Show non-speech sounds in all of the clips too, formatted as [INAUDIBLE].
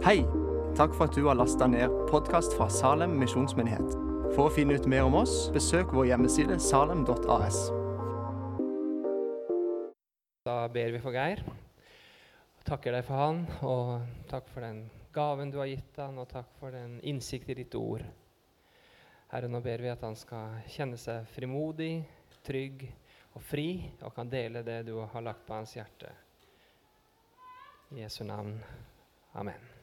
Hei! Takk for at du har lasta ned podkast fra Salem misjonsmyndighet. For å finne ut mer om oss, besøk vår hjemmeside salem.as. Da ber vi for Geir. Takker deg for han, og takk for den gaven du har gitt han, og takk for den innsikt i ditt ord. Herre, nå ber vi at han skal kjenne seg frimodig, trygg og fri, og kan dele det du har lagt på hans hjerte. I Jesu navn. Amen.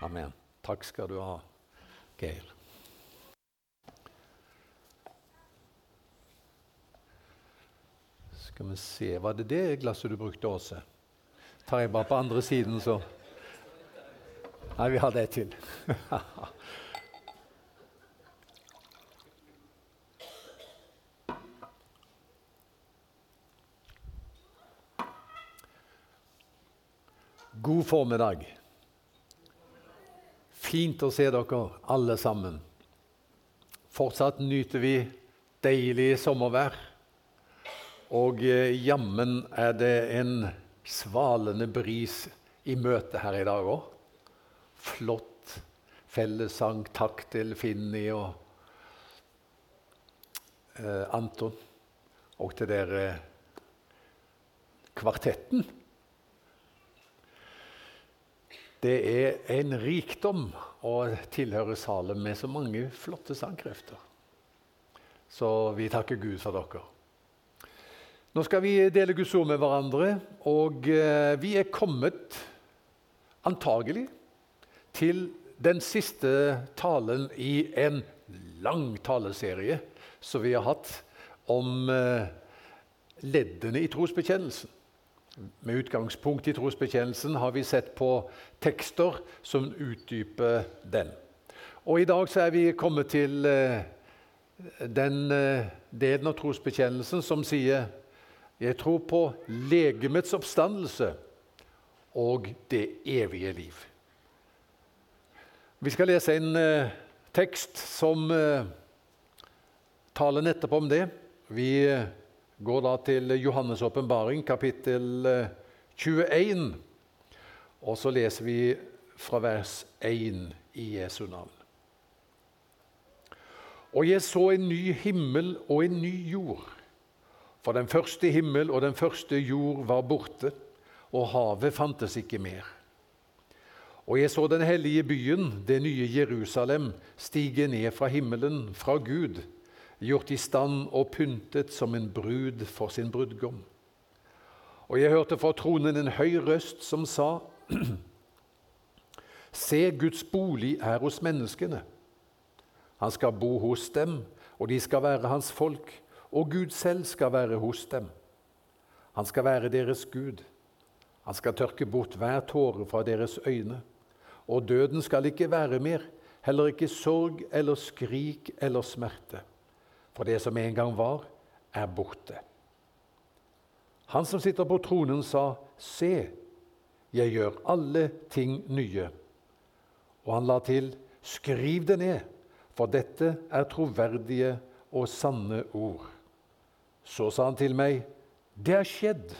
Amen. Takk skal du ha, Geir. Skal vi se Var det det glasset du brukte, Åse? Tar jeg bare på andre siden, så Nei, vi har det til. [LAUGHS] God formiddag. Fint å se dere alle sammen. Fortsatt nyter vi deilig sommervær. Og eh, jammen er det en svalende bris i møte her i dag òg. Flott fellessang. Takk til Finni og eh, Anton. Og til dere kvartetten. Det er en rikdom å tilhøre Salem med så mange flotte sangkrefter. Så vi takker Gud for dere. Nå skal vi dele Guds ord med hverandre, og eh, vi er kommet antagelig til den siste talen i en lang taleserie som vi har hatt om eh, leddene i trosbekjennelsen. Med utgangspunkt i trosbekjennelsen har vi sett på tekster som utdyper den. Og I dag så er vi kommet til eh, den eh, delen av trosbekjennelsen som sier jeg tror på legemets oppstandelse og det evige liv. Vi skal lese en eh, tekst som taler nettopp om det. Vi går da til Johannes' åpenbaring, kapittel 21. Og så leser vi fra vers 1 i Jesu navn. Og jeg så en ny himmel og en ny jord. For den første himmel og den første jord var borte, og havet fantes ikke mer. Og jeg så den hellige byen, det nye Jerusalem, stige ned fra himmelen, fra Gud, gjort i stand og pyntet som en brud for sin brudgom. Og jeg hørte fra tronen en høy røst som sa:" [CLEARS THROAT] Se, Guds bolig er hos menneskene. Han skal bo hos dem, og de skal være hans folk og Gud selv skal være hos dem. Han skal være deres Gud. Han skal tørke bort hver tåre fra deres øyne. Og døden skal ikke være mer, heller ikke sorg eller skrik eller smerte. For det som en gang var, er borte. Han som sitter på tronen, sa, Se, jeg gjør alle ting nye. Og han la til, Skriv det ned, for dette er troverdige og sanne ord. Så sa han til meg, 'Det er skjedd.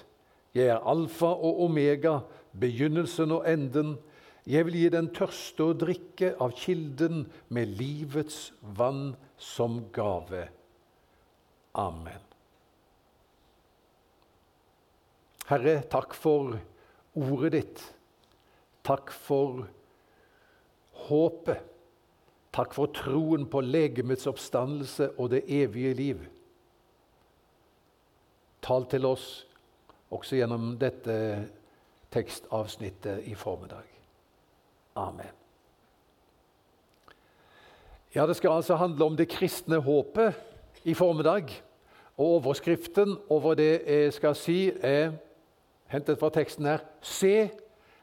Jeg er alfa og omega, begynnelsen og enden.' 'Jeg vil gi den tørste å drikke av kilden med livets vann som gave.' Amen. Herre, takk for ordet ditt. Takk for håpet. Takk for troen på legemets oppstandelse og det evige liv. Tal til oss også gjennom dette tekstavsnittet i formiddag. Amen. Ja, Det skal altså handle om det kristne håpet i formiddag. Og Overskriften over det jeg skal si, er hentet fra teksten her Se,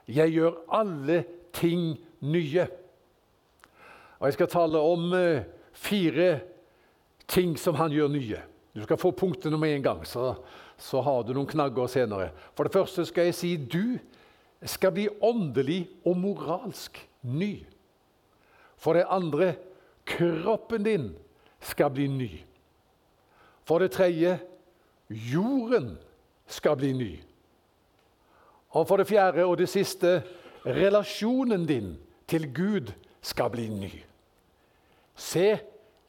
jeg gjør alle ting nye. Og Jeg skal tale om eh, fire ting som han gjør nye. Du skal få punktene med en gang, så, så har du noen knagger senere. For det første skal jeg si du skal bli åndelig og moralsk ny. For det andre kroppen din skal bli ny. For det tredje jorden skal bli ny. Og for det fjerde og det siste relasjonen din til Gud skal bli ny. Se,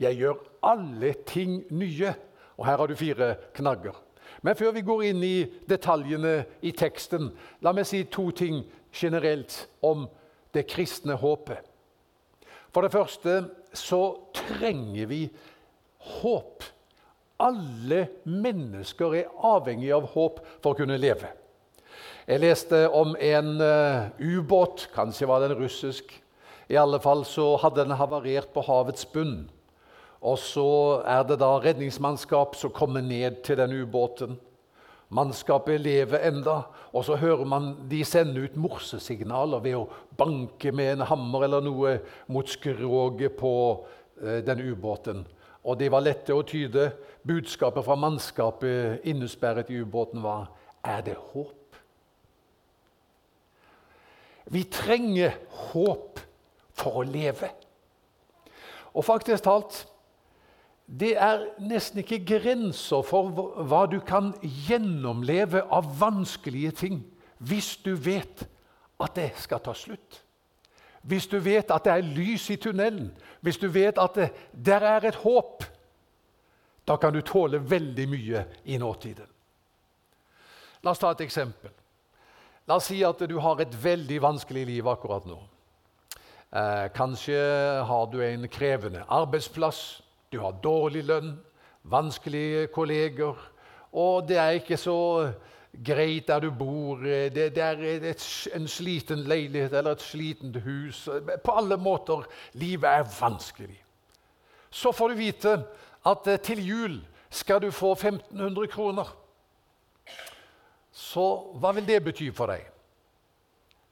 jeg gjør alle ting nye. Og her har du fire knagger. Men før vi går inn i detaljene i teksten, la meg si to ting generelt om det kristne håpet. For det første så trenger vi håp. Alle mennesker er avhengig av håp for å kunne leve. Jeg leste om en uh, ubåt, kanskje var den russisk. I alle fall så hadde den havarert på havets bunn. Og så er det da redningsmannskap som kommer ned til den ubåten. Mannskapet lever enda, og så hører man de sende ut morsesignaler ved å banke med en hammer eller noe mot skroget på eh, den ubåten. Og de var lette å tyde. Budskapet fra mannskapet innesperret i ubåten var er det håp. Vi trenger håp for å leve. Og faktisk talt det er nesten ikke grenser for hva du kan gjennomleve av vanskelige ting hvis du vet at det skal ta slutt. Hvis du vet at det er lys i tunnelen, hvis du vet at det, der er et håp, da kan du tåle veldig mye i nåtiden. La oss ta et eksempel. La oss si at du har et veldig vanskelig liv akkurat nå. Eh, kanskje har du en krevende arbeidsplass. Du har dårlig lønn, vanskelige kolleger, og det er ikke så greit der du bor. Det, det er et, en sliten leilighet eller et slitent hus. På alle måter livet er vanskelig. Så får du vite at eh, til jul skal du få 1500 kroner. Så hva vil det bety for deg?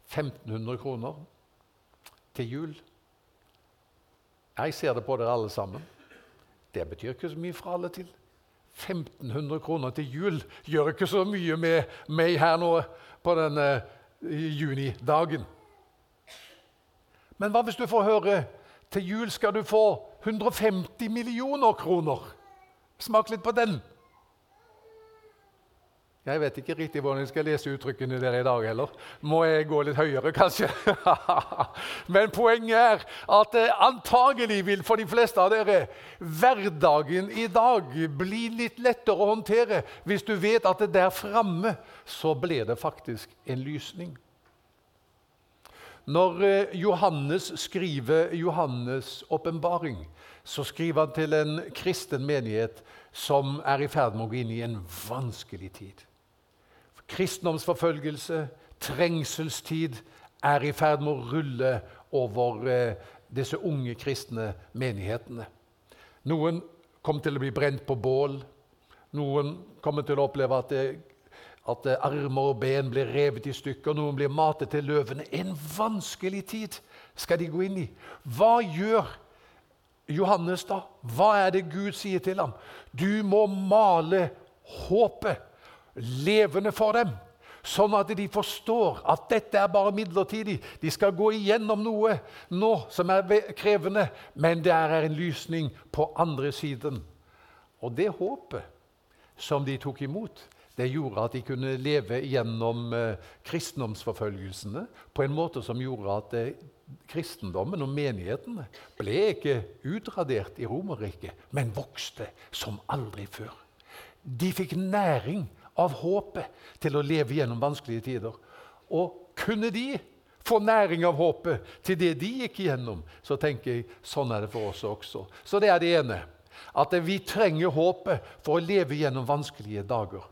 1500 kroner til jul. Jeg ser det på dere alle sammen. Det betyr ikke så mye fra alle til. 1500 kroner til jul gjør ikke så mye med meg her nå på denne junidagen. Men hva hvis du får høre til jul skal du få 150 millioner kroner? Smak litt på den. Jeg vet ikke riktig hvordan jeg skal lese uttrykkene der i dag heller. Må jeg gå litt høyere, kanskje? [LAUGHS] Men poenget er at antagelig vil for de fleste av dere hverdagen i dag bli litt lettere å håndtere hvis du vet at det der framme så blir det faktisk en lysning. Når eh, Johannes skriver Johannes' åpenbaring, så skriver han til en kristen menighet som er i ferd med å gå inn i en vanskelig tid kristendomsforfølgelse, trengselstid, er i ferd med å rulle over eh, disse unge kristne menighetene. Noen kommer til å bli brent på bål. Noen kommer til å oppleve at, det, at det armer og ben blir revet i stykker. Noen blir matet til løvene. En vanskelig tid skal de gå inn i. Hva gjør Johannes da? Hva er det Gud sier til ham? Du må male håpet levende for dem. Sånn at de forstår at dette er bare midlertidig. De skal gå igjennom noe nå som er krevende, men det er en lysning på andre siden. Og det håpet som de tok imot, det gjorde at de kunne leve gjennom eh, kristendomsforfølgelsene på en måte som gjorde at eh, kristendommen og menighetene ble ikke utradert i Romerriket, men vokste som aldri før. De fikk næring av håpet til å leve gjennom vanskelige tider. Og kunne de få næring av håpet til det de gikk igjennom, så tenker jeg sånn er det for oss også. Så det er det ene. At vi trenger håpet for å leve gjennom vanskelige dager.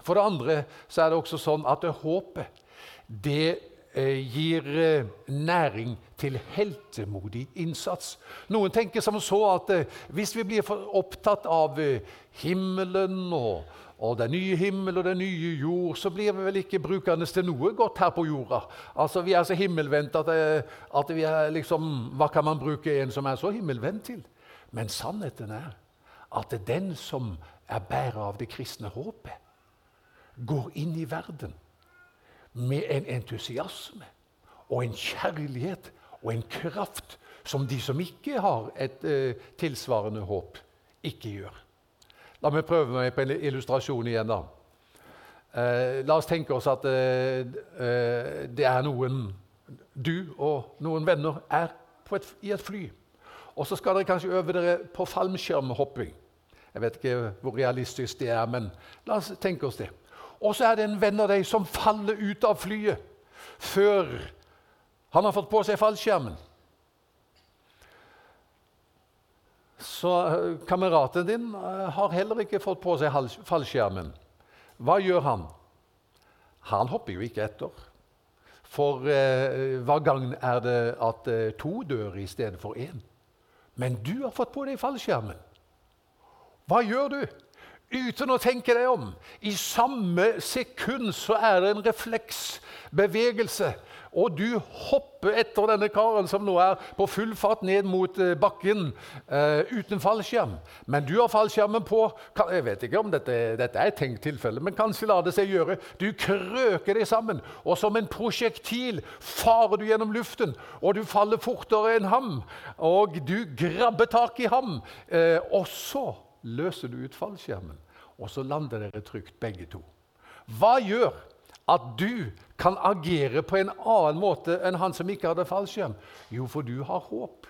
For det andre så er det også sånn at håpet det eh, gir eh, næring til heltemodig innsats. Noen tenker som så at eh, hvis vi blir for opptatt av himmelen og, og den nye himmel og den nye jord, så blir vi vel ikke brukende til noe godt her på jorda. Altså, Vi er så himmelvendt at, det, at vi er liksom Hva kan man bruke en som er så himmelvendt til? Men sannheten er at den som er bærer av det kristne håpet, går inn i verden med en entusiasme og en kjærlighet og en kraft som de som ikke har et eh, tilsvarende håp, ikke gjør. La meg prøve meg på en illustrasjon igjen. da. Eh, la oss tenke oss at eh, eh, det er noen Du og noen venner er et, i et fly. Og så skal dere kanskje øve dere på fallskjermhopping. Jeg vet ikke hvor realistisk det er, men la oss tenke oss det. Og så er det en venn av deg som faller ut av flyet før han har fått på seg fallskjermen. Så eh, kameraten din eh, har heller ikke fått på seg fallskjermen. Hva gjør han? Han hopper jo ikke etter. For eh, hva gagn er det at eh, to dør i stedet for én? Men du har fått på deg fallskjermen. Hva gjør du? Uten å tenke deg om. I samme sekund så er det en refleksbevegelse og du hopper etter denne karen som nå er på full fart ned mot eh, bakken uh, uten fallskjerm. Men du har fallskjermen på. Jeg vet ikke om dette, dette er et tenkt tilfelle, men kanskje lar det seg gjøre. Du krøker deg sammen, og som en prosjektil farer du gjennom luften. Og du faller fortere enn ham, og du grabber tak i ham. Uh, og løser du ut fallskjermen, og så lander dere trygt begge to. Hva gjør at du kan agere på en annen måte enn han som ikke hadde fallskjerm? Jo, for du har håp.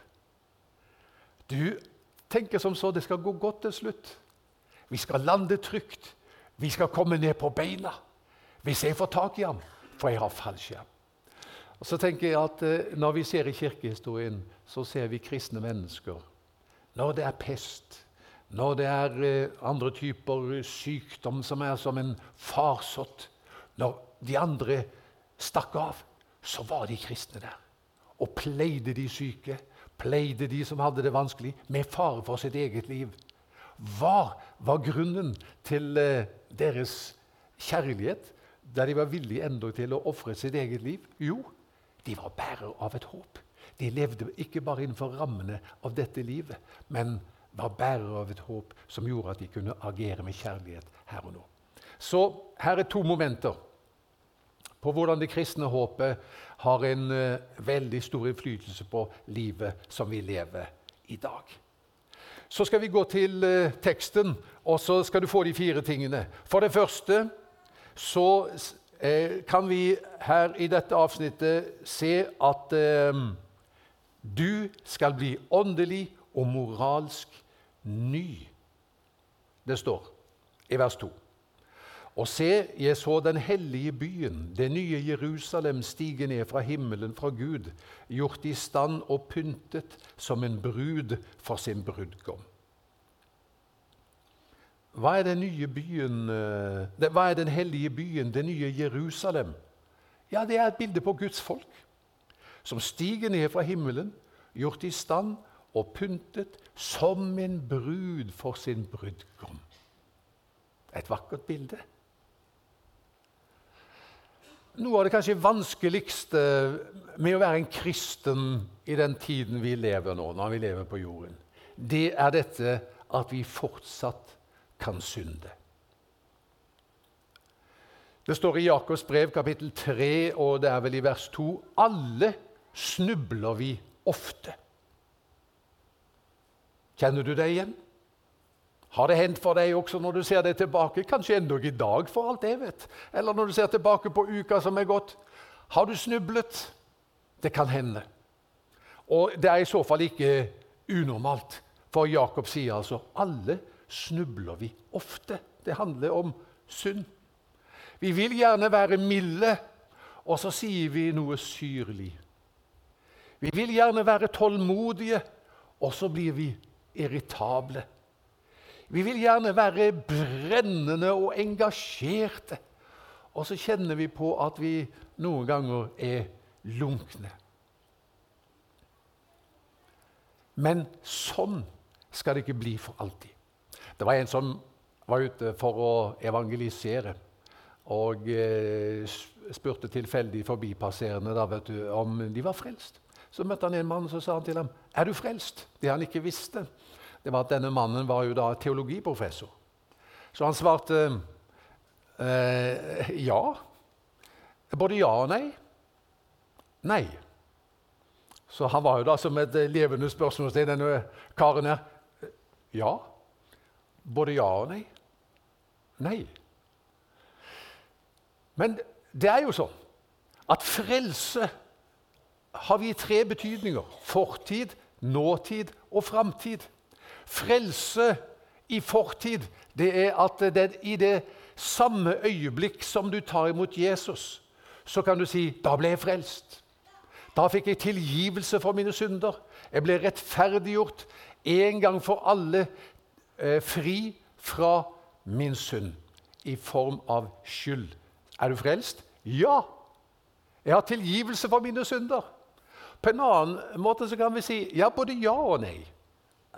Du tenker som så det skal gå godt til slutt. Vi skal lande trygt. Vi skal komme ned på beina. Hvis jeg får tak i ham, for jeg har fallskjerm. Og så tenker jeg at eh, Når vi ser i kirkehistorien, så ser vi kristne mennesker. Når det er pest, når det er eh, andre typer sykdom som er som en farsott, når de andre stakk av, så var de kristne der. Og pleide de syke, pleide de som hadde det vanskelig, med fare for sitt eget liv. Hva var grunnen til eh, deres kjærlighet, der de var villige enda til å ofre sitt eget liv? Jo, de var bærer av et håp. De levde ikke bare innenfor rammene av dette livet, men var bærere av et håp som gjorde at de kunne agere med kjærlighet her og nå. Så her er to momenter på hvordan det kristne håpet har en uh, veldig stor innflytelse på livet som vi lever i dag. Så skal vi gå til uh, teksten, og så skal du få de fire tingene. For det første så uh, kan vi her i dette avsnittet se at du skal bli åndelig og moralsk ny. Det står i vers 2. Og se, jeg så den hellige byen, det nye Jerusalem, stige ned fra himmelen, fra Gud, gjort i stand og pyntet som en brud for sin brudgom. Hva er den nye byen, eh, hva er den hellige byen, det nye Jerusalem? Ja, Det er et bilde på Guds folk, som stiger ned fra himmelen, gjort i stand og pyntet som en brud for sin brudgom. Et vakkert bilde. Noe av det kanskje vanskeligste med å være en kristen i den tiden vi lever nå, når vi lever på jorden, det er dette at vi fortsatt kan synde. Det står i Jakobs brev kapittel 3, og det er vel i vers 2.: Alle snubler vi ofte. Kjenner du deg igjen? Har det hendt for deg også når du ser deg tilbake, kanskje endog i dag, for alt jeg vet, eller når du ser tilbake på uka som er gått? Har du snublet? Det kan hende. Og det er i så fall ikke unormalt, for Jakob sier altså alle snubler vi ofte. Det handler om synd. Vi vil gjerne være milde, og så sier vi noe syrlig. Vi vil gjerne være tålmodige, og så blir vi irritable. Vi vil gjerne være brennende og engasjerte. Og så kjenner vi på at vi noen ganger er lunkne. Men sånn skal det ikke bli for alltid. Det var en som var ute for å evangelisere og eh, spurte tilfeldig forbipasserende da, du, om de var frelst. Så møtte han en mann og sa til ham, 'Er du frelst?' Det han ikke visste, det var at denne mannen var jo da teologiprofessor. Så han svarte eh, ja. Både ja og nei. Nei. Så han var jo da som et levende spørsmålstegn, denne karen her. Ja. Både ja og nei. Nei. Men det er jo sånn at frelse har vi tre betydninger. Fortid, nåtid og framtid. Frelse i fortid, det er at det, i det samme øyeblikk som du tar imot Jesus, så kan du si 'Da ble jeg frelst'. Da fikk jeg tilgivelse for mine synder. Jeg ble rettferdiggjort en gang for alle, eh, fri fra min synd i form av skyld. Er du frelst? Ja! Jeg har tilgivelse for mine synder. På en annen måte så kan vi si ja, både ja og nei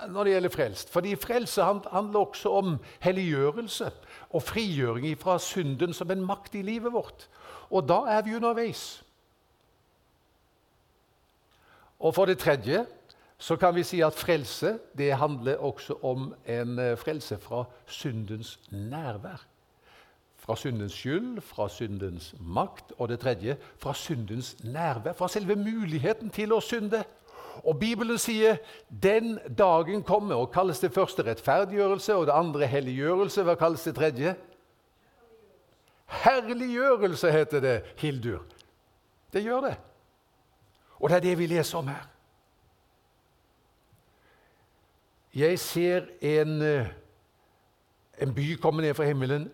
når det gjelder frelst. Fordi frelse handler også om helliggjørelse og frigjøring fra synden som en makt i livet vårt. Og da er vi underveis. Og for det tredje så kan vi si at frelse det handler også om en eh, frelse fra syndens nærvær. Fra syndens skyld, fra syndens makt, og det tredje fra syndens nærvær. Fra selve muligheten til å synde. Og Bibelen sier den dagen kommer, og kalles det første rettferdiggjørelse, og det andre helliggjørelse. Hva kalles det tredje? Herliggjørelse heter det, Hildur. Det gjør det. Og det er det vi leser om her. Jeg ser en, eh, en by komme ned fra himmelen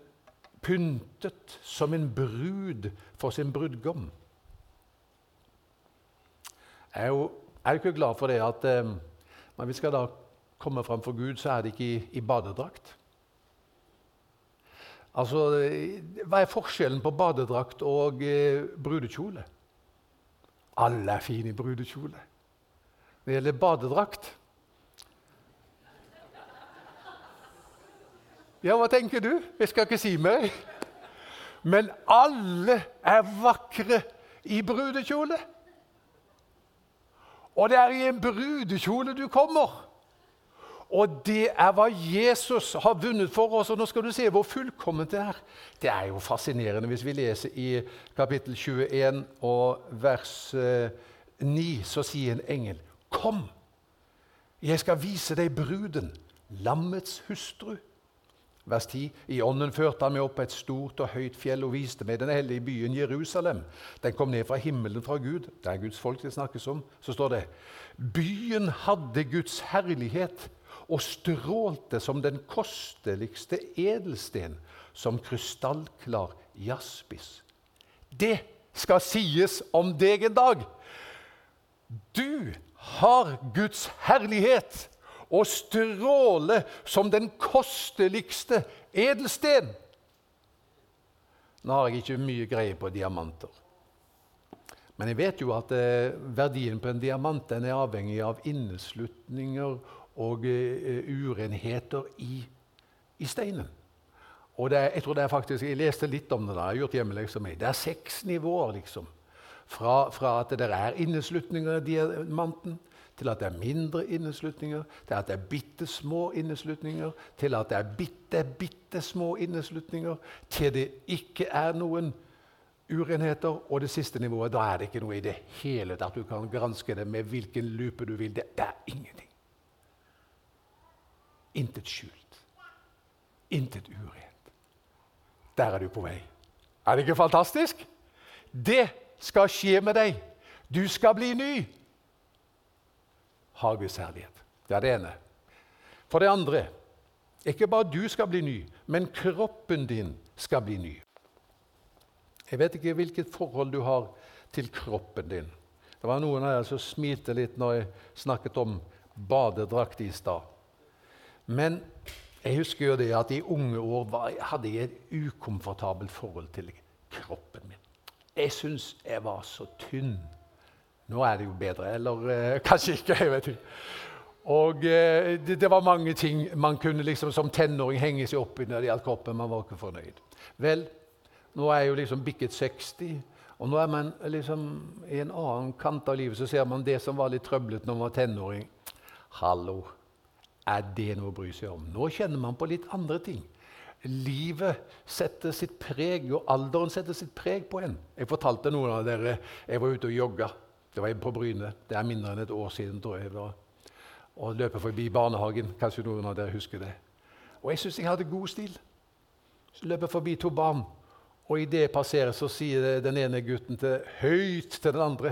pyntet som en brud for sin brudgom. Jeg er jo er ikke glad for det at eh, når vi skal da komme fram for Gud, så er det ikke i, i badedrakt. Altså, Hva er forskjellen på badedrakt og eh, brudekjole? Alle er fine i brudekjole. Når det gjelder badedrakt Ja, hva tenker du? Jeg skal ikke si mer. Men alle er vakre i brudekjole. Og det er i en brudekjole du kommer. Og det er hva Jesus har vunnet for oss. Og nå skal du se hvor fullkomment det er. Det er jo fascinerende hvis vi leser i kapittel 21 og vers 9, eh, så sier en engel, 'Kom, jeg skal vise deg bruden, lammets hustru.' Vers 10. I ånden førte han meg opp på et stort og høyt fjell og viste meg den hellige byen Jerusalem. Den kom ned fra himmelen fra Gud. Det er Guds folk det snakkes om. Så står det Byen hadde Guds herlighet og strålte som den kosteligste edelsten, som krystallklar jaspis. Det skal sies om deg en dag. Du har Guds herlighet og stråle som den kosteligste edelsten. Nå har jeg ikke mye greie på diamanter. Men jeg vet jo at eh, verdien på en diamant er avhengig av inneslutninger og eh, urenheter i, i steinen. Og er, jeg tror det er faktisk, jeg leste litt om det, da, jeg har gjort hjemmelekser med. Det er seks nivåer. liksom. Fra, fra at det er inneslutninger i diamanten, til at det er mindre inneslutninger, til at det er bitte små inneslutninger, til at det er bitte, bitte små inneslutninger, til det ikke er noen urenheter. Og det siste nivået, da er det ikke noe i det hele tatt. Du kan granske det med hvilken lupe du vil. Det, er ingenting. Intet skjult. Intet urent. Der er du på vei. Er det ikke fantastisk? Det skal skje med deg. Du skal bli ny har Guds herlighet. Det er det ene. For det andre ikke bare du skal bli ny, men kroppen din skal bli ny. Jeg vet ikke hvilket forhold du har til kroppen din. Det var noen av dere som smilte litt når jeg snakket om badedrakt i stad. Men jeg husker jo det at i unge år hadde jeg et ukomfortabelt forhold til kroppen min. Jeg syns jeg var så tynn nå er det jo bedre. Eller eh, [LAUGHS] kanskje ikke. jeg vet ikke. Og eh, det, det, var mange ting man kunne liksom som tenåring henge seg opp i når det gjaldt kroppen. Man var ikke fornøyd. Vel, nå er jeg jo liksom bikket 60, og nå er man liksom i en annen kant av livet. Så ser man det som var litt trøblete når man var tenåring. Hallo, er det noe å bry seg om? Nå kjenner man på litt andre ting. Livet setter sitt preg, og alderen setter sitt preg på en. Jeg fortalte noen av dere jeg var ute og jogga. Det var på Bryne. Det er mindre enn et år siden. tror jeg var. Og løper forbi barnehagen. Kanskje noen av dere husker det. Og jeg syns jeg hadde god stil. Så løper forbi to barn, Og idet jeg passerer, så sier den ene gutten til, høyt til den andre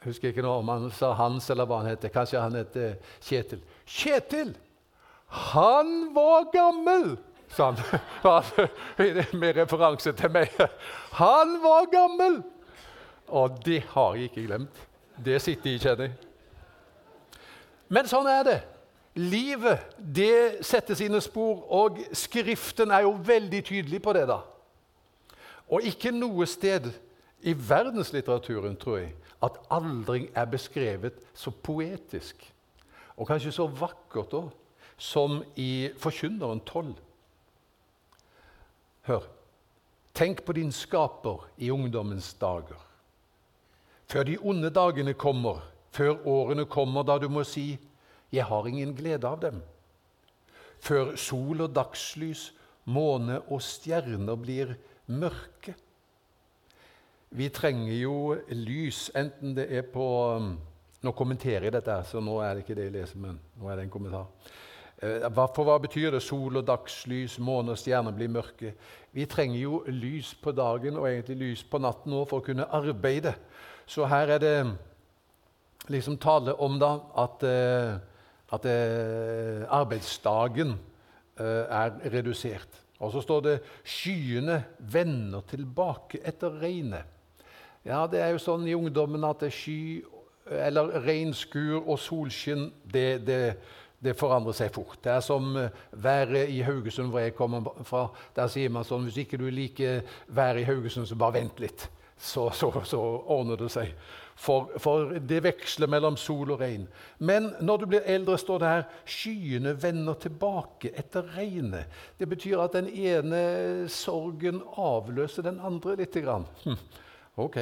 Jeg husker ikke nå om han sa Hans eller hva han heter. Kanskje han heter Kjetil. Kjetil! Han var gammel! sa han. [LAUGHS] [LAUGHS] Med referanse til meg. Han var gammel! Og det har jeg ikke glemt. Det sitter i, kjenner jeg. Men sånn er det. Livet det setter sine spor, og Skriften er jo veldig tydelig på det. da. Og ikke noe sted i verdenslitteraturen, tror jeg, at aldring er beskrevet så poetisk og kanskje så vakkert også, som i Forkynneren 12. Hør. Tenk på din skaper i ungdommens dager. Før de onde dagene kommer, før årene kommer da du må si 'Jeg har ingen glede av dem'. Før sol og dagslys, måne og stjerner blir mørke. Vi trenger jo lys, enten det er på um, Nå kommenterer jeg dette, så nå er det ikke det jeg leser, men nå er det en kommentar. Eh, for hva betyr det sol og dagslys, måne og stjerner blir mørke? Vi trenger jo lys på dagen og egentlig lys på natten òg for å kunne arbeide. Så her er det liksom tale om da at eh, at eh, arbeidsdagen eh, er redusert. Og så står det 'skyene vender tilbake etter regnet'. Ja, Det er jo sånn i ungdommen at sky eller regnskur og solskinn det, det, det, forandrer seg fort. Det er som været i Haugesund, hvor jeg kommer fra. Der sier man sånn hvis ikke du liker været i Haugesund, så bare vent litt. Så, så, så ordner det seg for, for, det veksler mellom sol og regn. Men når du blir eldre, står det her skyene vender tilbake etter regnet. Det betyr at den ene sorgen avløser den andre lite grann. Hm. Ok,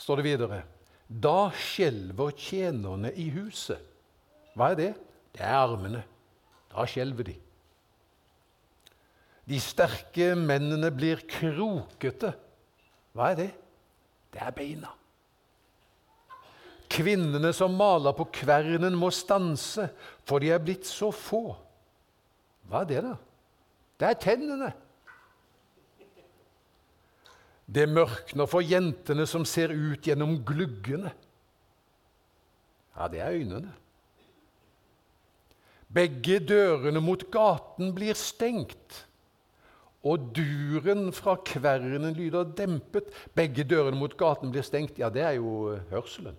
står det videre. Da skjelver tjenerne i huset. Hva er det? Det er armene. Da skjelver de. De sterke mennene blir krokete. Hva er det? Det er beina. Kvinnene som maler på kvernen, må stanse, for de er blitt så få. Hva er det, da? Det er tennene. Det mørkner for jentene som ser ut gjennom gluggene. Ja, det er øynene. Begge dørene mot gaten blir stengt, og duren fra kvernen lyder dempet. Begge dørene mot gaten blir stengt. Ja, det er jo hørselen.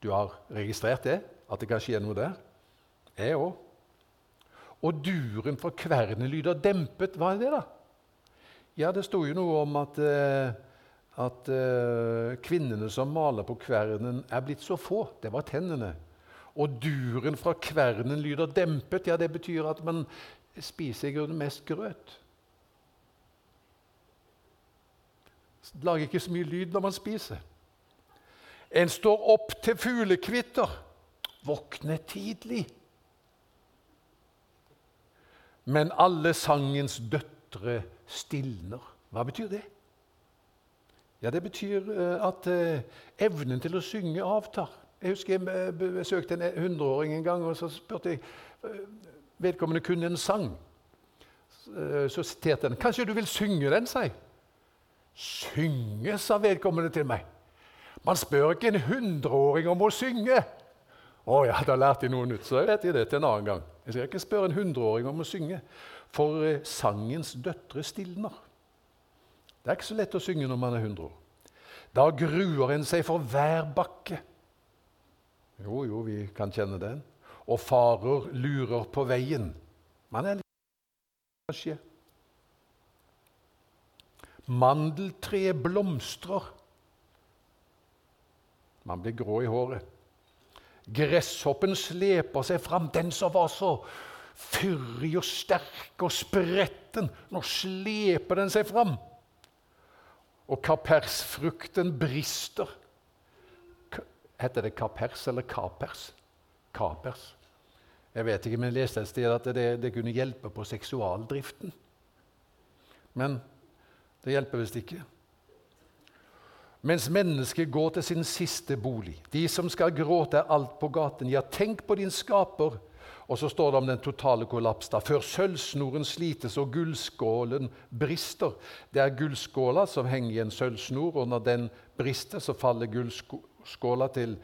Du har registrert det? At det kan skje noe der? Jeg òg. Og duren fra kvernen lyder dempet. Hva er det, da? Ja, det sto jo noe om at, uh, at uh, kvinnene som maler på kvernen, er blitt så få. Det var tennene. Og duren fra kvernen lyder dempet. Ja, det betyr at man spiser i grunnen mest grøt. Lager ikke så mye lyd når man spiser. En står opp til fuglekvitter, våkner tidlig. Men alle sangens døtre stilner. Hva betyr det? Ja, Det betyr eh, at eh, evnen til å synge avtar. Jeg husker jeg eh, besøkte en hundreåring en gang, og så spurte jeg Vedkommende kunne en sang. Så siterte han. 'Kanskje du vil synge den', sa jeg. 'Synge', sa vedkommende til meg. Man spør ikke en hundreåring om å synge. Å ja, da lærte jeg noe nytt, så jeg vet jeg det til en annen gang. Jeg skal ikke spørre en hundreåring om å synge, for eh, sangens døtre stilner. Det er ikke så lett å synge når man er 100 år. Da gruer en seg for hver bakke. Jo, jo, vi kan kjenne den. Og farer lurer på veien. Man er litt kanskje. Mandeltreet blomstrer man blir grå i håret. Gresshoppen sleper seg fram, den som var så fyrig og sterk og spretten. Nå sleper den seg fram. Og kapersfrukten brister. Heter det kapers eller kapers? Kapers. Jeg vet ikke, men jeg leste et sted at det, det kunne hjelpe på seksualdriften. Men det hjelper visst ikke mens mennesket går til sin siste bolig. De som skal gråte, er alt på gaten. Ja, tenk på din skaper Og så står det om den totale kollaps. da. Før sølvsnoren slites og gullskålen brister. Det er gullskåla som henger i en sølvsnor, og når den brister, så faller gullskåla til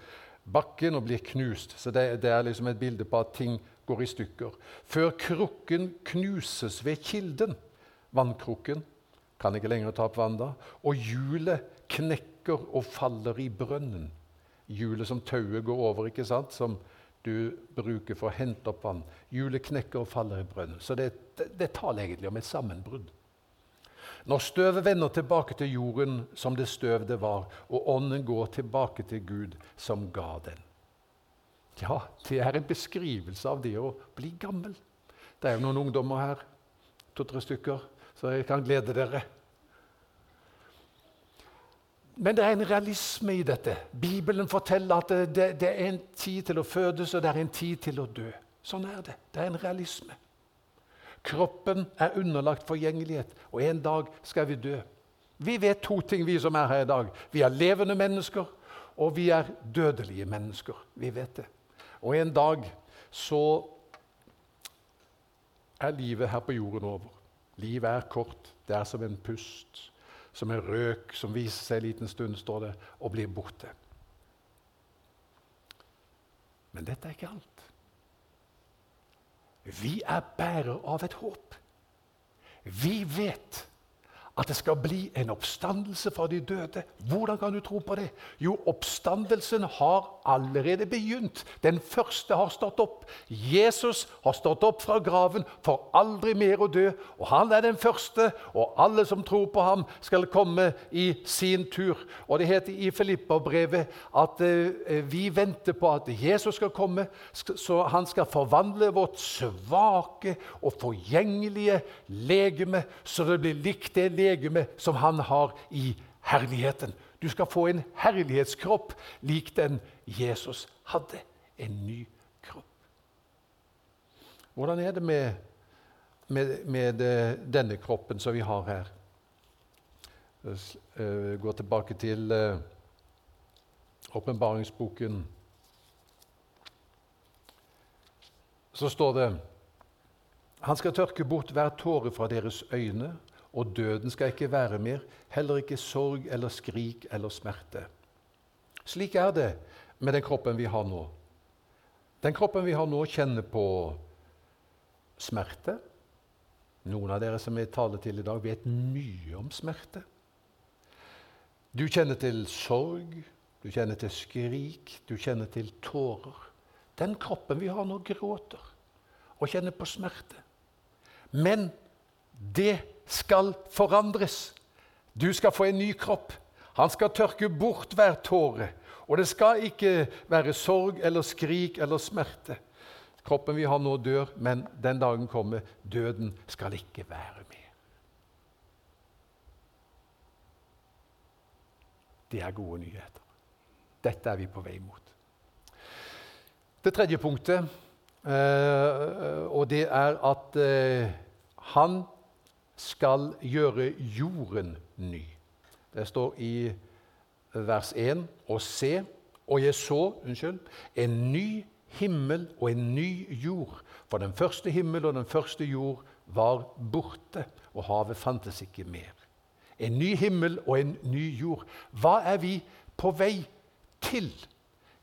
bakken og blir knust. Så det, det, er liksom et bilde på at ting går i stykker. Før krukken knuses ved kilden, vannkrukken, kan ikke lenger ta opp vann da, og hjulet knekker og faller i brønnen. Hjulet som tauet går over, ikke sant? som du bruker for å hente opp vann. Hjulet knekker og faller i brønnen. Så det, det, det taler egentlig om et sammenbrudd. Når støvet vender tilbake til jorden som det støv det var, og ånden går tilbake til Gud som ga den. Ja, det er en beskrivelse av det å bli gammel. Det er jo noen ungdommer her, to-tre stykker, så jeg kan glede dere. Men det er en realisme i dette. Bibelen forteller at det, det, er en tid til å fødes, og det er en tid til å dø. Sånn er det. Det er en realisme. Kroppen er underlagt forgjengelighet, og en dag skal vi dø. Vi vet to ting, vi som er her i dag. Vi er levende mennesker, og vi er dødelige mennesker. Vi vet det. Og en dag så er livet her på jorden over. Livet er kort. Det er som en pust som en røk som viser seg en liten stund, står det, og blir borte. Men dette er ikke alt. Vi er bærer av et håp. Vi vet at det skal bli en oppstandelse fra de døde. Hvordan kan du tro på det? Jo, oppstandelsen har allerede begynt. Den første har stått opp. Jesus har stått opp fra graven for aldri mer å dø. Og han er den første, og alle som tror på ham, skal komme i sin tur. Og Det heter i Filippa-brevet at uh, vi venter på at Jesus skal komme, så han skal forvandle vårt svake og forgjengelige legeme, så det blir likt det legeme legeme som han har i herligheten. Du skal få en herlighetskropp lik den Jesus hadde. En ny kropp. Hvordan er det med, med, med eh, denne kroppen som vi har her? Uh, gå tilbake til uh, åpenbaringsboken. Så står det Han skal tørke bort hver tåre fra deres øyne og døden skal ikke være mer, heller ikke sorg eller skrik eller smerte. Slik er det med den kroppen vi har nå. Den kroppen vi har nå, kjenner på smerte. Noen av dere som jeg taler til i dag, vet mye om smerte. Du kjenner til sorg, du kjenner til skrik, du kjenner til tårer. Den kroppen vi har nå, gråter og kjenner på smerte. Men det skal forandres. Du skal få en ny kropp. Han skal tørke bort hver tåre. Og det skal ikke være sorg eller skrik eller smerte. Kroppen vi har nå, dør, men den dagen kommer. Døden skal ikke være mer. Det er gode nyheter. Dette er vi på vei mot. Det tredje punktet, eh, og det er at eh, han skal gjøre jorden ny. Det står i vers 1 og se, og jeg så unnskyld, en ny himmel og en ny jord. For den første himmel og den første jord var borte, og havet fantes ikke mer. En ny himmel og en ny jord. Hva er vi på vei til?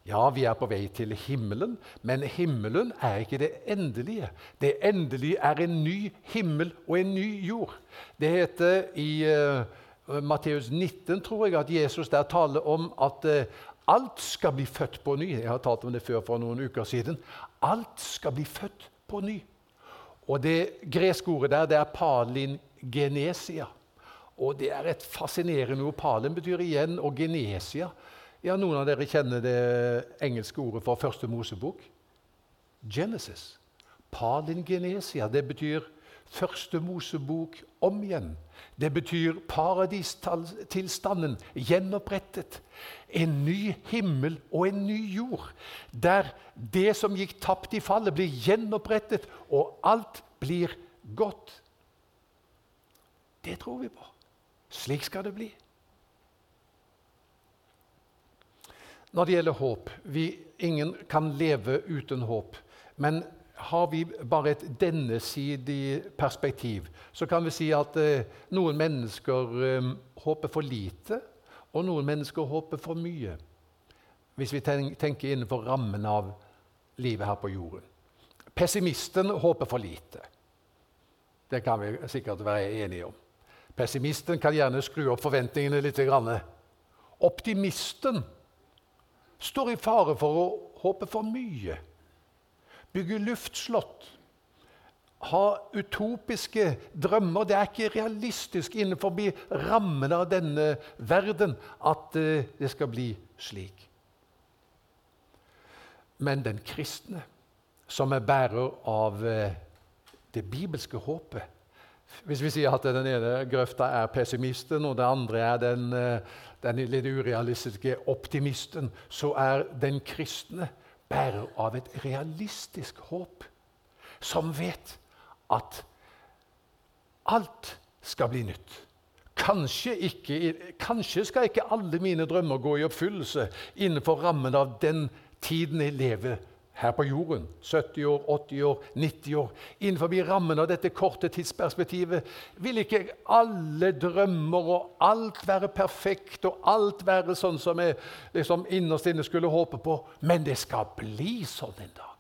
Ja, vi er på vei til himmelen, men himmelen er ikke det endelige. Det endelige er en ny himmel og en ny jord. Det heter i uh, Matteus 19, tror jeg, at Jesus der taler om at uh, alt skal bli født på ny. Jeg har talt om det før for noen uker siden. Alt skal bli født på ny. Og det greske ordet der, det er palin genesia. Og det er et fascinerende ord. Palin betyr igjen og genesia ja, Noen av dere kjenner det engelske ordet for første Mosebok. Genesis. Palingenesia. Det betyr første Mosebok om igjen. Det betyr paradistilstanden gjenopprettet. En ny himmel og en ny jord. Der det som gikk tapt i fallet, blir gjenopprettet, og alt blir godt. Det tror vi på. Slik skal det bli. Når det gjelder håp vi, Ingen kan leve uten håp. Men har vi bare et dennesidig perspektiv, så kan vi si at eh, noen mennesker eh, håper for lite, og noen mennesker håper for mye. Hvis vi tenker innenfor rammen av livet her på jorden. Pessimisten håper for lite. Det kan vi sikkert være enige om. Pessimisten kan gjerne skru opp forventningene litt. Optimisten står i fare for å håpe for mye bygge luftslott, ha utopiske drømmer. Det er ikke realistisk innenfor rammene av denne verden at eh, det skal bli slik. Men den kristne, som er bærer av eh, det bibelske håpet Hvis vi sier at den ene grøfta er pessimisten, og den andre er den, eh, den litt urealistiske optimisten, så er den kristne bærer av et realistisk håp, som vet at alt skal bli nytt. Kanskje, ikke, kanskje, skal ikke alle mine drømmer gå i oppfyllelse innenfor rammen av den tiden jeg lever her på jorden. 70 år, 80 år, 90 år. Innenfor rammen av dette korte tidsperspektivet vil ikke alle drømmer og alt være perfekt og alt være sånn som jeg liksom innerst inne skulle håpe på. Men det skal bli sånn en dag.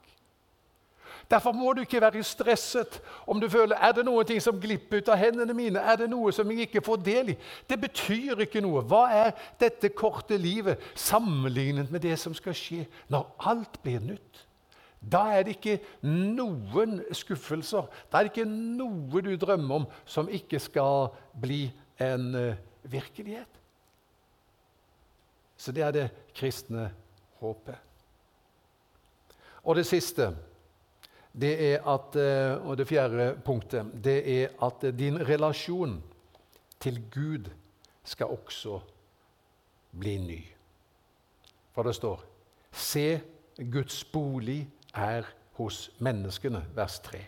Derfor må du ikke være stresset om du føler er det noe som glipper ut av hendene mine. Er det noe som jeg ikke får del i? Det betyr ikke noe. Hva er dette korte livet sammenlignet med det som skal skje når alt blir nytt? Da er det ikke noen skuffelser. Da er det ikke noe du drømmer om som ikke skal bli en uh, virkelighet. Så det er det kristne håpet. Og det siste det er at, uh, og det fjerde punktet det er at din relasjon til Gud skal også bli ny. For det står Se Guds bolig er hos menneskene. Vers 3.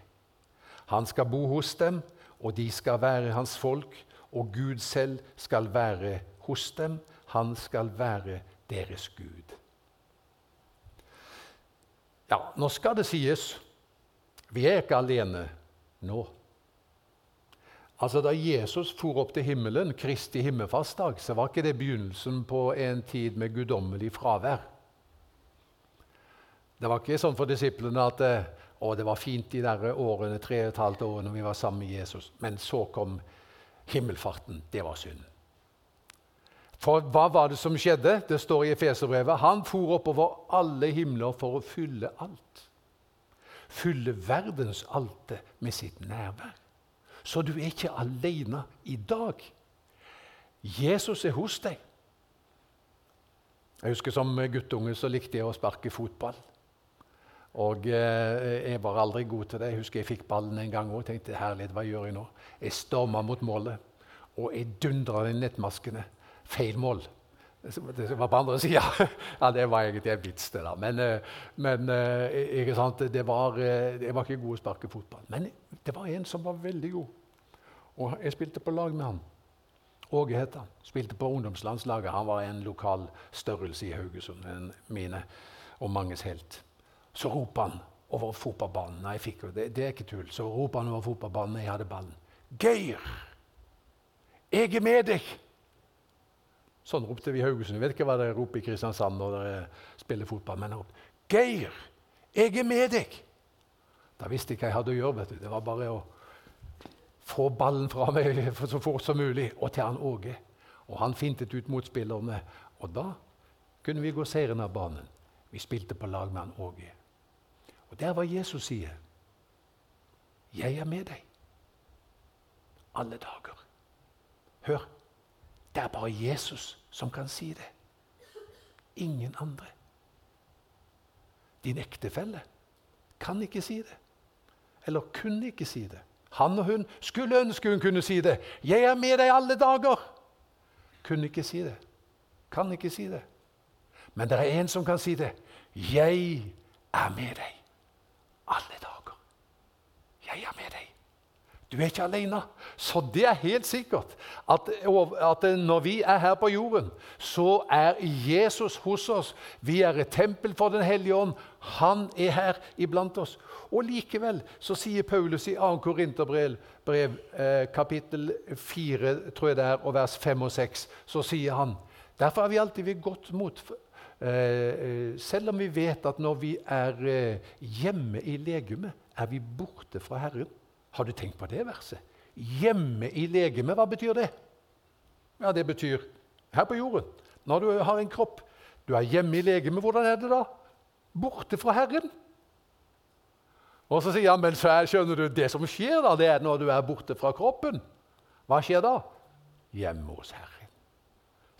Han skal bo hos dem, og de skal være hans folk, og Gud selv skal være hos dem. Han skal være deres Gud. Ja, nå skal det sies vi er ikke alene nå. Altså Da Jesus for opp til himmelen, Kristi himmelfartsdag, så var ikke det begynnelsen på en tid med guddommelig fravær. Det var ikke sånn for disiplene at eh, å, det var fint de der årene, tre og et halvt årene vi var sammen med Jesus. Men så kom himmelfarten. Det var synd. For hva var det som skjedde? Det står i Efeserbrevet. Han for oppover alle himler for å fylle alt. Fylle verdens alter med sitt nærvær. Så du er ikke alene i dag. Jesus er hos deg. Jeg husker Som guttunge så likte jeg å sparke fotball. Og eh, jeg var aldri god til det. Jeg husker jeg fikk ballen en gang og tenkte herlighet, hva gjør jeg nå? Jeg storma mot målet, og jeg dundra den nettmaskene. Feil mål. Det var på andre sida. [LAUGHS] ja, det var egentlig en vits, det der. Men, eh, men eh, ikke sant? Det var, eh, jeg var ikke god å sparke fotball. Men det var en som var veldig god. Og jeg spilte på lag med han. Åge het han. Spilte på ungdomslandslaget. Han var en lokal størrelse i Haugesund. En mine og manges helt. Så roper han over fotballbanen. Nei, fikk, det, det, er ikke tull. Så roper han over fotballbanen jeg hadde ballen. Geir! Jeg er med deg! Sånn ropte vi i Haugesund. Jeg vet ikke hva dere roper i Kristiansand når dere spiller fotball. Men ropte, Geir! Jeg er med deg! Da visste jeg hva jeg hadde å gjøre. vet du. Det var bare å få ballen fra meg [LAUGHS] så fort som mulig, og til han Åge. Og han fintet ut motspillerne. Og da kunne vi gå seieren av banen. Vi spilte på lag med han Åge. Og der var Jesus sier, 'Jeg er med deg alle dager'. Hør, det er bare Jesus som kan si det. Ingen andre. Din ektefelle kan ikke si det. Eller kunne ikke si det. Han og hun skulle ønske hun kunne si det. 'Jeg er med deg alle dager.' Kunne ikke si det. Kan ikke si det. Men det er en som kan si det. 'Jeg er med deg alle dager'. Jeg er med deg. Du er ikke alene. Så det er helt sikkert at, at, når vi er her på jorden, så er Jesus hos oss. Vi er et tempel for Den hellige ånd. Han er her iblant oss. Og likevel så sier Paulus i 2. Korinterbrev, eh, kapittel 4, tror jeg det er, og vers 5 og 6, så sier han Derfor er vi alltid ved godt mot. Eh, eh, selv om vi vet at når vi er eh, hjemme i legemet, er vi borte fra Herren. Har du tenkt på det verset? Hjemme i legemet, hva betyr det? Ja, Det betyr her på jorden. Når du har en kropp. Du er hjemme i legemet. Hvordan er det da? Borte fra Herren. Og så sier han, men så er, skjønner du, det som skjer da, det er når du er borte fra kroppen. Hva skjer da? Hjemme hos Herren.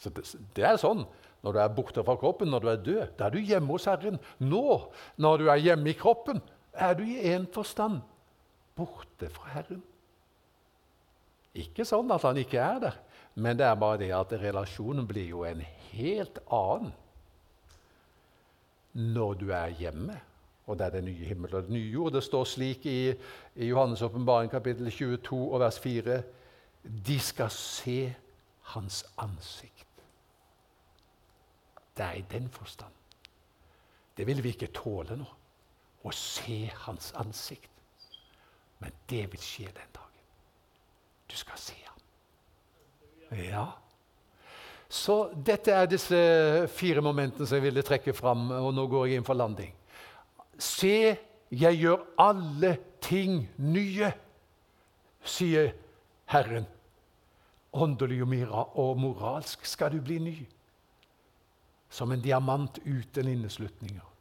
Så det, det er sånn. Når du er borte fra kroppen, når du er død, da er du hjemme hos Herren. Nå, når du er hjemme i kroppen, er du i én forstand borte fra Herren. Ikke sånn at han ikke er der, men det er bare det at relasjonen blir jo en helt annen når du er hjemme. Og det er det nye himmel og det nye jord. Det står slik i, i Johannes' åpenbaring kapittel 22 og vers 4.: De skal se hans ansikt. Det er i den forstand. Det vil vi ikke tåle nå, å se hans ansikt. Men det vil skje den dagen. Du skal se ham. Ja. Så dette er disse fire momentene som jeg ville trekke fram. Og nå går jeg inn for landing. Se, jeg gjør alle ting nye, sier Herren. Åndelig og moralsk skal du bli ny. Som en diamant uten inneslutninger.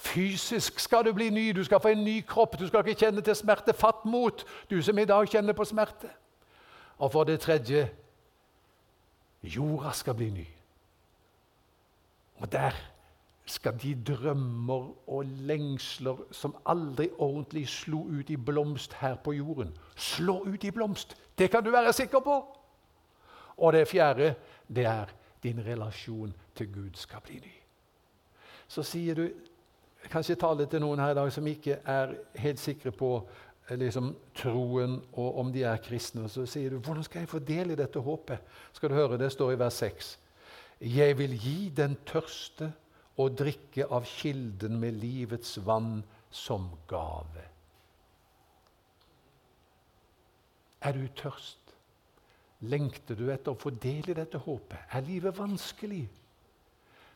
Fysisk skal du bli ny. Du skal få en ny kropp. Du skal ikke kjenne til smerte. Fatt mot, du som i dag kjenner på smerte. Og for det tredje jorda skal bli ny. Og der skal de drømmer og lengsler som aldri ordentlig slo ut i blomst her på jorden, slå ut i blomst. Det kan du være sikker på. Og det fjerde, det er din relasjon til Gud skal bli ny. Så sier du kanskje tale til noen her i dag som ikke er helt sikre på eh, liksom, troen og om de er kristne. Så sier du 'Hvordan skal jeg få del i dette håpet?' Skal du høre, Det står i vers 6. Jeg vil gi den tørste å drikke av kilden med livets vann som gave. Er du tørst? Lengter du etter å få del i dette håpet? Er livet vanskelig?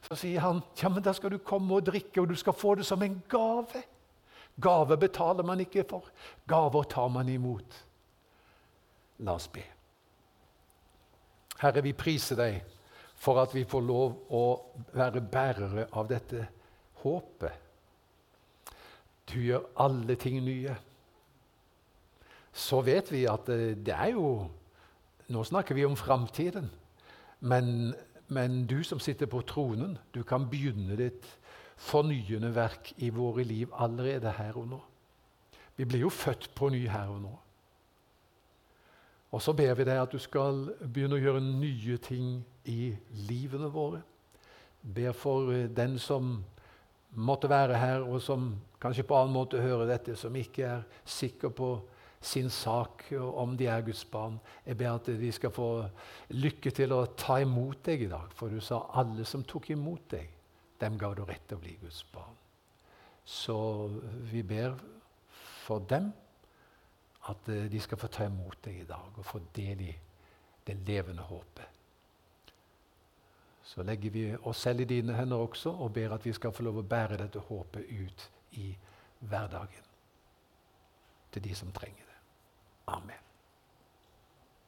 Så sier han ja, men da skal du komme og drikke, og du skal få det som en gave. Gave betaler man ikke for. Gaver tar man imot. La oss be. Herre, vi priser deg for at vi får lov å være bærere av dette håpet. Du gjør alle ting nye. Så vet vi at det er jo Nå snakker vi om framtiden. Men men du som sitter på tronen, du kan begynne ditt fornyende verk i våre liv allerede her og nå. Vi blir jo født på ny her og nå. Og så ber vi deg at du skal begynne å gjøre nye ting i livene våre. Ber for den som måtte være her, og som kanskje på annen måte hører dette, som ikke er sikker på sin sak om de er Guds barn. Jeg ber at de skal få lykke til å ta imot deg i dag. For du sa alle som tok imot deg, dem ga du rett til å bli Guds barn. Så vi ber for dem at eh, de skal få ta imot deg i dag og få del i det levende håpet. Så legger vi oss selv i dine hender også og ber at vi skal få lov å bære dette håpet ut i hverdagen til de som trenger. Amen.